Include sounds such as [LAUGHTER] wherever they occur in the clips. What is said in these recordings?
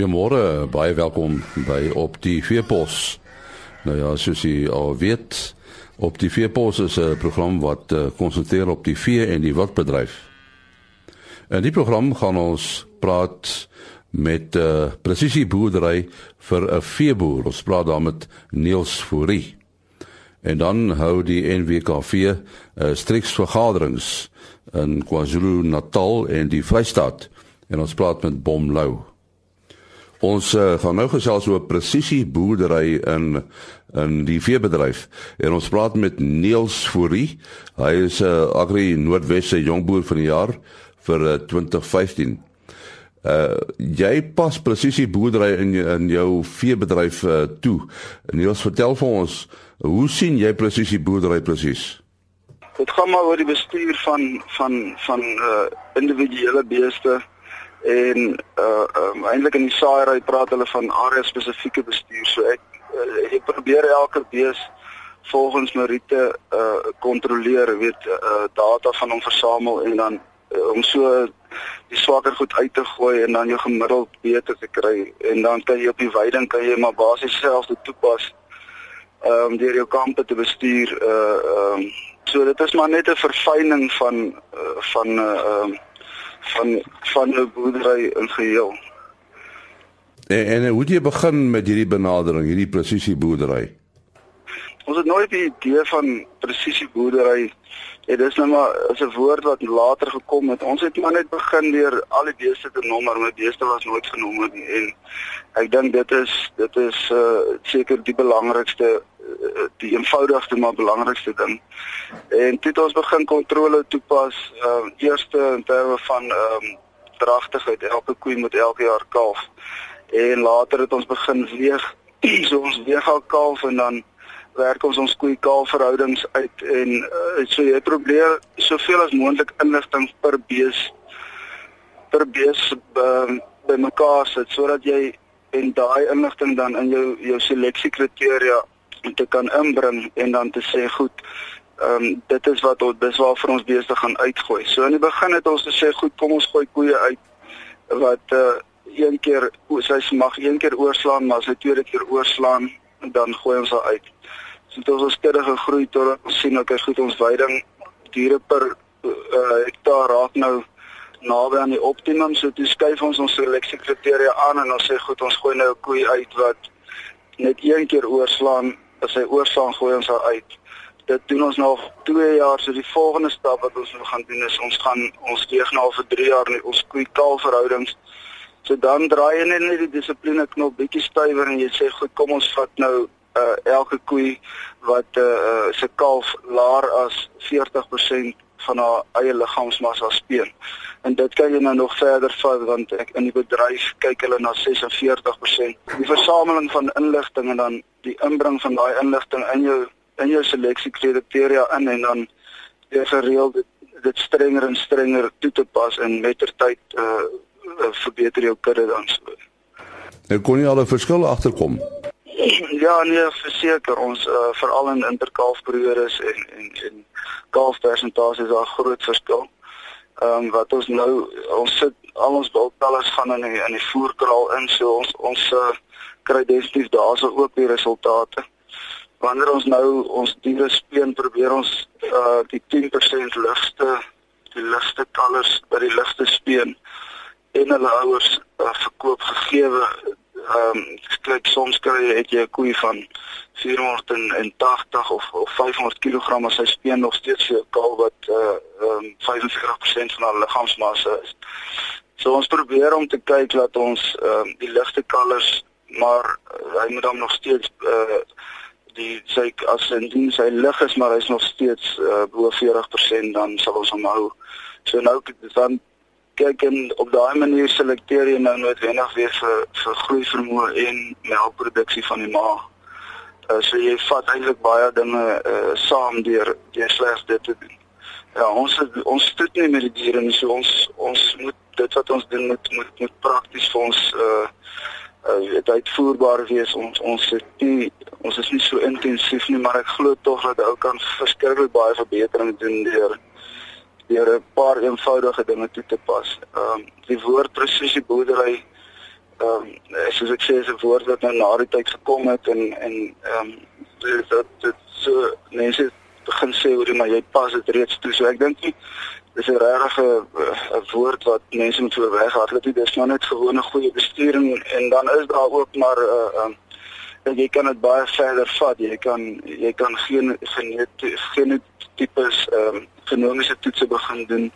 Goeiemôre, baie welkom by op die Veepos. Nou ja, soos jy al weet, op die Veepos is 'n program wat uh, konsentreer op die vee en die wildbedryf. In die program gaan ons praat met uh, eh, presisie boerdery vir 'n veeboer. Ons praat daar met Niels Fourie. En dan hou die NWKV uh, eh, striks vergaderings in KwaZulu-Natal en die Vrystaat. En ons praat met Bom Lou. Ons uh, gaan nou gesels oor presisie boerdery in in die veebedryf. En ons praat met Niels Fourie. Hy is 'n uh, eh, Agri Noordwesse jongboer van die jaar vir uh, 2015. Uh jy pas presisie boerdery in in jou veebedryf uh, toe. Niels, vertel vir ons, hoe sien jy presisie boerdery presies? Dit gaan maar oor die bestuur van van van uh individuele beeste en uh um, eintlik in die saaiery praat hulle van area spesifieke bestuur. So ek uh, ek probeer elke bees volgens meriete uh kontroleer weet uh data van hom versamel en dan uh, om so die swakker goed uit te gooi en dan jou gemiddeld beter te kry. En dan kan jy op die weiding kan jy maar basies self dit toepas um deur jou kampe te bestuur uh um so dit is maar net 'n verfyning van uh, van uh, um van van 'n boerdery in geheel. En, en hoe het jy begin met hierdie benadering, hierdie presisie boerdery? Ons het nooit die idee van presisie boerdery Ja, dis nou maar as 'n woord wat later gekom het. Ons het maar net begin deur al die beeste te nommer, maar beeste was nooit genommer nie en ek dink dit is dit is uh seker die belangrikste die eenvoudigste maar belangrikste ding. En toe het ons begin kontrole toepas, ehm uh, eerste in terme van ehm um, dragtigheid. Elke koei moet elke jaar kalf. En later het ons begin weeg. [CLEARS THROAT] so ons weeg al kalf en dan werk ons ons koei kalf verhoudings uit en uh, so jy probeer soveel as moontlik inligting per bees per bees uh, bymekaar sit sodat jy en daai inligting dan in jou jou seleksiekriteria te kan inbring en dan te sê goed ehm um, dit is wat ons dis waar vir ons beeste gaan uitgooi. So in die begin het ons gesê goed kom ons gooi koeie uit wat uh een keer sy mag een keer oorslaan maar as hy tweede keer oorslaan dan gooi ons haar uit. So dit ons steeds gegroei tot ons sien okay goed ons veiding diere per uh, hektaar raak nou naby aan die optimum so toe skuif ons ons seleksiekriteria aan en ons sê goed ons gooi nou 'n koei uit wat net een keer oorslaan as hy oorslaan gooi ons haar uit. Dit doen ons nou 2 jaar, so die volgende stap wat ons nou gaan doen is ons gaan ons weeg nou vir 3 jaar in ons koei kaal verhoudings. So dan draai jy net die dissipline knop bietjie stywer en jy sê goed, kom ons vat nou uh elke koei wat uh, uh se kalf laer as 40% van haar eie liggaamsmassa speen. En dit kan jy nou nog verder vat want ek in die bedryf kyk hulle na 46%. Die versameling van inligting en dan die inbring van daai inligting in jou in jou seleksiekriteria in en dan jy gereeld dit, dit strenger en strenger toe te pas en mettertyd uh, uh verbeter jou kudde dan so. Nou kon jy al 'n verskil agterkom. [CLEARS THROAT] Ja, nee, verseker ons uh veral in interkalfperiodes en en en kalfpersentasies daar groot verskil. Ehm um, wat ons nou ons sit al ons bultellers gaan in die, in die voerkraal in so ons ons uh, kry definitief daarso ook die resultate. Wanneer ons nou ons diere speen probeer ons uh die 10% ligste die ligste kalvers by die ligste speen en hulle ouers uh, verkoop gegeewe ehm um, kyk soms kry het jy 'n koei van 480 of of 500 kg as hy speen nog steeds 'n kalf wat uh ehm um, 45% van haar liggaamsmassa is. So ons probeer om te kyk dat ons ehm um, die ligte kalvers maar uh, hy moet dan nog steeds uh die sy as indien sy lig is maar hy's nog steeds uh, bo 40% dan sal ons hom hou. So nou dan kyk en op daai manier selekteer jy nou noodwendig weer vir vir groei vermoë en melkproduksie van die maag. Uh, so jy vat eintlik baie dinge uh, saam deur deur slegs dit te doen. Ja, ons het, ons stoet nie met die diere nie, so ons ons moet dit wat ons doen moet moet moet prakties vir ons uh uh uitvoerbaar wees. Ons ons het nie ons is nie so intensief nie, maar ek glo tog dat ou kan verskriklik baie verbetering doen deur deur 'n paar eenvoudige dinge toe te pas. Ehm um, die woord presisie boerdery ehm um, soos ek sê is 'n woord wat nou na die tyd gekom het en en ehm um, dat dit so mense begin sê hoe maar jy pas dit reeds toe. So ek dink nie dis 'n regte 'n woord wat mense moet so weghardloop. Dit is nou net gewone goeie bestuuring en dan is daar ook maar 'n uh, um, jy kan dit baie verder vat. Jy kan jy kan geen geen tipes ehm um, genomiese toetse begin doen.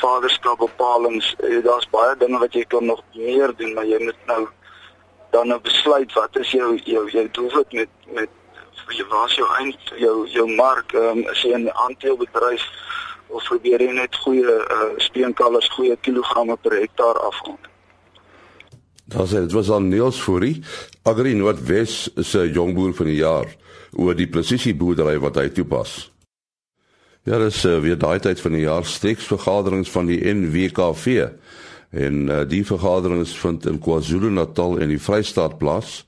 Vaderskap bepalings. Eh, daar's baie dinge wat jy kan nog meer doen, maar jy moet nou dan nou besluit wat is jou jou jou doelwit met met jy was jou eind jou jou mark ehm um, as jy 'n aandeelbedryf of probeer jy net goeie uh, steenkalvers, goeie kilogramme per hektaar afgaan. Daar sê dit was al Niels Fourie, Agri Noordwes se jongboer van die jaar oor die presisieboerdery wat hy toepas. Ja, dis uh, weer daai tyd van die jaar streeksvergaderings van die NWKV en uh, die vergaderings vind in KwaZulu-Natal en die Vrystaat plaas.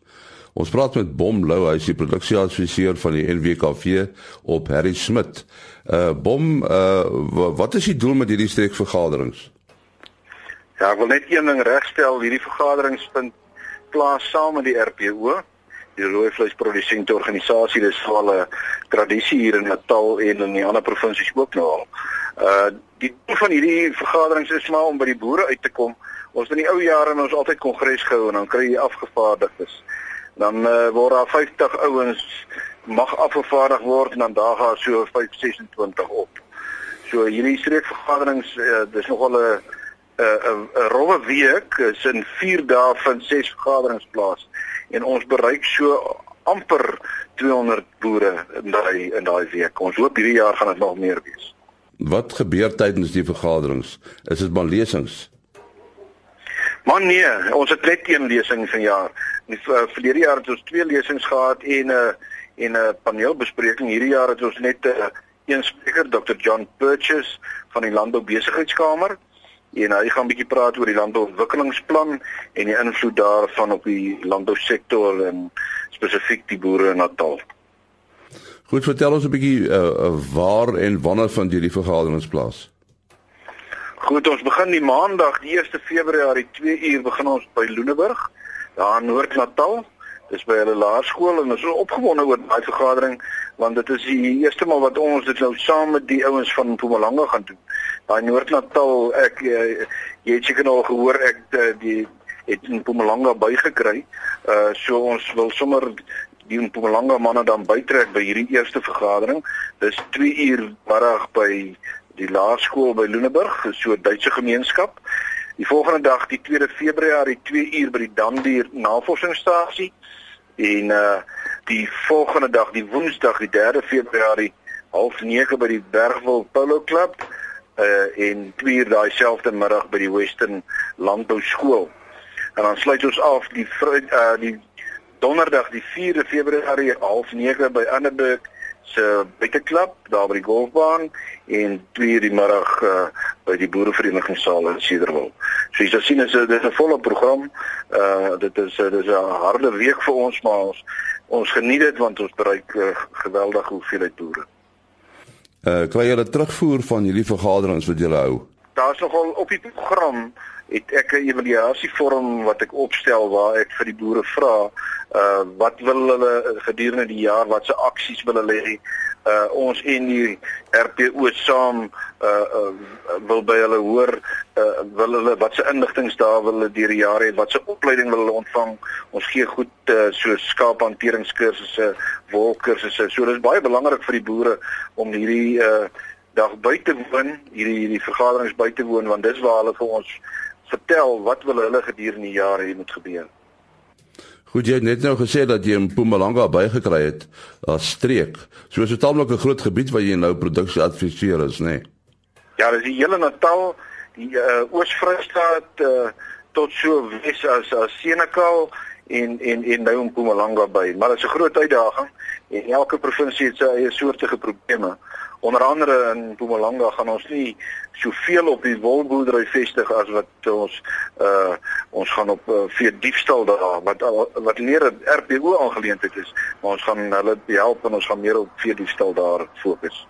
Ons praat met Bom Lou, hy is die produksieadviseur van die NWKV op Harry Smit. Uh Bom, uh wat is die doel met hierdie streekvergaderings? Ja, ek wil net een ding regstel, hierdie vergaderings vind plaas saam met die RPO, die rooi vleisprodusente organisasie. Dit is al 'n tradisie hier in Natal en in die ander provinsies ook nou al. Uh die doel van hierdie vergaderings is maar om by die boere uit te kom. Ons het in die ou jare ons altyd kongres gehou en dan kry jy afgevaardigdes. Dan uh, word daar 50 ouens mag afgevaardig word en dan daar gaan so 526 op. So hierdie streekvergaderings uh, dis nogal 'n 'n 'n rowwe week is in 4 dae van 6 vergaderings plaas en ons bereik so amper 200 boere in daai in daai week. Ons hoop hierdie jaar gaan dit nog meer wees. Wat gebeur tydens die vergaderings? Is dit maar lesings? Man nee, ons het net een lesing vanjaar. Die uh, verlede jaar het ons twee lesings gehad en 'n uh, en 'n uh, paneelbespreking. Hierdie jaar het ons net 'n uh, een spreker, Dr. John Purchase van die Landbou Besigheidskamer en hy gaan 'n bietjie praat oor die landbouontwikkelingsplan en die invloed daarvan op die landbousektor en spesifiek die boere in Natal. Goed, vertel ons 'n bietjie uh, waar en wanneer van hierdie vergaderings plaas. Goed, ons begin die maandag, die 1 Februarie 2 uur begin ons by Loeneburg, daar in Noord-Natal. Dis by hulle laerskool en ons is opgewonde oor daai vergadering want dit is die eerste maal wat ons dit nou saam met die ouens van Mpumalanga gaan doen. Daai Noord-Natal, ek eh, jy het seker al gehoor ek eh, die het in Mpumalanga bygekry. Uh so ons wil sommer die Mpumalanga manne dan bytrek by hierdie eerste vergadering. Dis 2 uur middag by die laerskool by Loeneburg, so Duitse gemeenskap. Die volgende dag, die 2 Februarie, 2 uur by die Damdier Navorsingsstasie en uh die volgende dag, die Woensdag, die 3 Februarie, half 9 by die Bergwil Polo Club uh en 2 uur daai selfde middag by die Western Landbou Skool. En dan sluit ons af die uh die Donderdag, die 4 Februarie, half 9 by Anneberg se buiteklub daar by die golfbaan en 2 uur die middag uh, by die boereverenigingssaal in Cedarville. So jy sien is dit 'n volle program. Uh dit is dit is 'n harde week vir ons maar ons ons geniet dit want ons bereik uh, geweldige hoeveelheid boere. Uh kry 'n terugvoer van hierdie vergaderings wat julle hou? Daar's nogal op die program het ek 'n evaluasievorm wat ek opstel waar ek vir die boere vra, uh wat wil hulle gedurende die jaar, watse aksies wil hulle hê? Uh ons en die RPO saam uh, uh wil by hulle hoor uh wil hulle watse inligting daar wil hulle deur die jare hê, watse opleiding wil hulle ontvang? Ons gee goed uh, so skaaphanteringskursusse, wolkursusse. So dis baie belangrik vir die boere om hierdie uh dag buite woon, hierdie hierdie vergaderings buite woon want dis waar hulle vir ons vertel wat wil hulle gedurende die jare hier moet gebeur. Goed jy het net nou gesê dat jy in Mpumalanga bygekry het as streek. So is dit taamlik 'n groot gebied waar jy nou produksie adviseer is, nê? Nee? Ja, dis die hele Natal, die uh, Oos-Vrystaat uh, tot so wes as as Senekal en en en nou Mpumalanga by. Maar dit is 'n groot uitdaging en elke provinsie het sy eie soortige probleme. Onder andere in Mpumalanga gaan ons nie soveel op die wolboerdery vestig as wat ons uh ons gaan op uh, vee diefstal daar wat wat meer 'n RPO aangeleentheid is, maar ons gaan hulle help en ons gaan meer op vee diefstal daar fokus.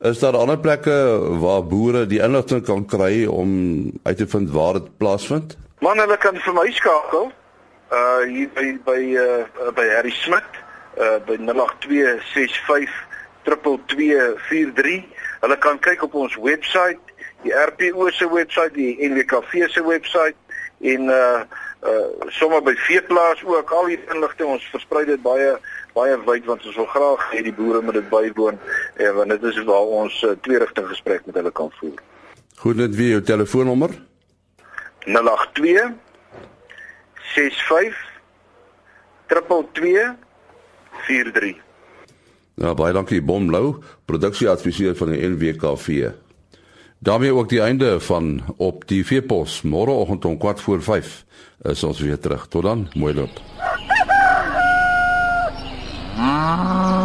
Is daar ander plekke waar boere die inligting kan kry om uit te vind waar dit plaasvind? Man hulle kan vir my skakel. Uh hier by by uh by Harry Smit uh by 08265 2243. Hulle kan kyk op ons webwerf, die RPO se webwerf, die NWKV se webwerf en uh uh sommer by veeplaas ook al die inligting ons versprei dit baie baie wyd want ons wil graag hê die boere moet dit bywoon en eh, want dit is waar ons uh, twee rigting gesprek met hulle kan voer. Goed net wie jou telefoonnommer? 082 65 22 43 Nou baie dankie Bon Blou, produksieadviseur van die NWKV. daarmee ook die einde van op die Veepos. Môreoggend om 4:45 is ons weer terug. Tot dan, mooi loop. Ah.